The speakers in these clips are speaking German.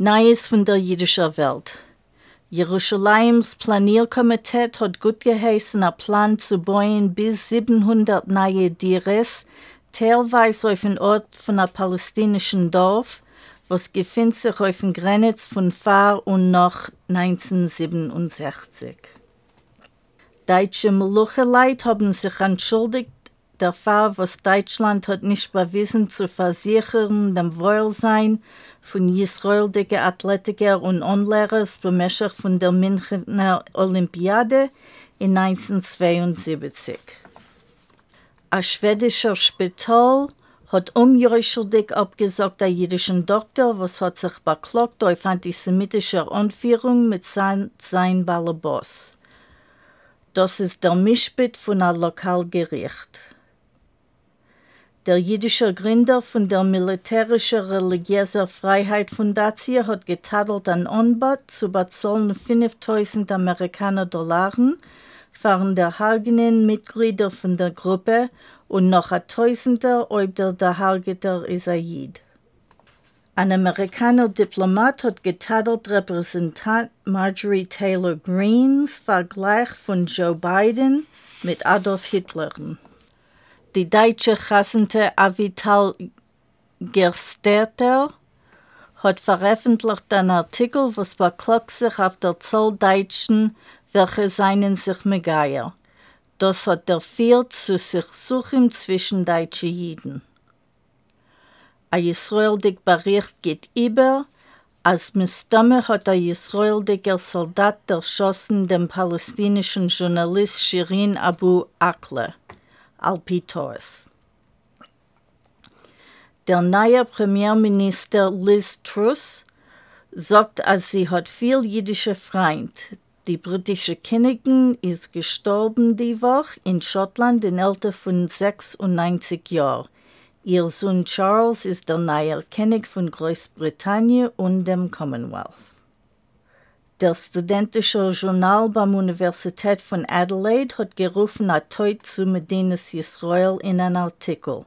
Neues von der jüdischen Welt. Jerusalems Planierkomitee hat gut geheißen, einen Plan zu bauen bis 700 neue Dires, teilweise auf dem Ort von einem palästinischen Dorf, was befindet sich auf dem Grenz von vor und nach 1967. Deutsche Melucheleit haben sich entschuldigt der Fall, was Deutschland hat nicht bewiesen zu versichern dem Wohlsein von israelische Athletiker und Onlehrers bemächtigt von der Münchner Olympiade in 1972. Ein schwedischer Spital hat unjurschuldig abgesagt der jüdischen Doktor, was hat sich beklagt auf antisemitische Anführung mit sein, sein Ballerboss. Das ist der Mischbit von einem Lokalgericht. Der jüdische Gründer von der militärischen religiösen Freiheit Fundatie hat getadelt an Onbad zu bezahlen 5000 Amerikaner Dollar waren der hagenen Mitglieder von der Gruppe und noch ein Tausender, ob der Dahargeter ist Aid. Ein Amerikaner Diplomat hat getadelt Repräsentant Marjorie Taylor Greens Vergleich von Joe Biden mit Adolf Hitler. Die deutsche Chassente Avital Gersteter hat veröffentlicht einen Artikel, was beklagt sich auf der Zolldeutschen, welche seinen sich Megaier. Das hat der Viert zu sich suchen zwischen deutschen Jiden. Ein israelisch Bericht geht über, als Mistamme hat ein israelischer Soldat erschossen den palästinischen Journalist Shirin Abu Akleh. Alpitos. Der neue Premierminister Liz Truss sagt, als sie hat viel jüdische Freund. Die britische Königin ist gestorben die Woche in Schottland im Alter von 96 Jahren. Ihr Sohn Charles ist der neue König von Großbritannien und dem Commonwealth. Der studentische Journal beim Universität von Adelaide hat gerufen, ein Teut zu Medinas Israel in einem Artikel.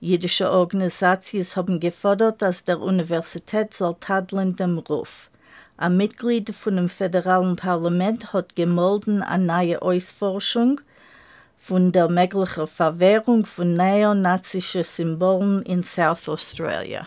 Jüdische Organisationen haben gefordert, dass der Universität soll tadeln dem Ruf. Ein Mitglied von dem föderalen Parlament hat gemolden eine neue Ausforschung von der möglichen Verwehrung von neonazischen Symbolen in South Australia.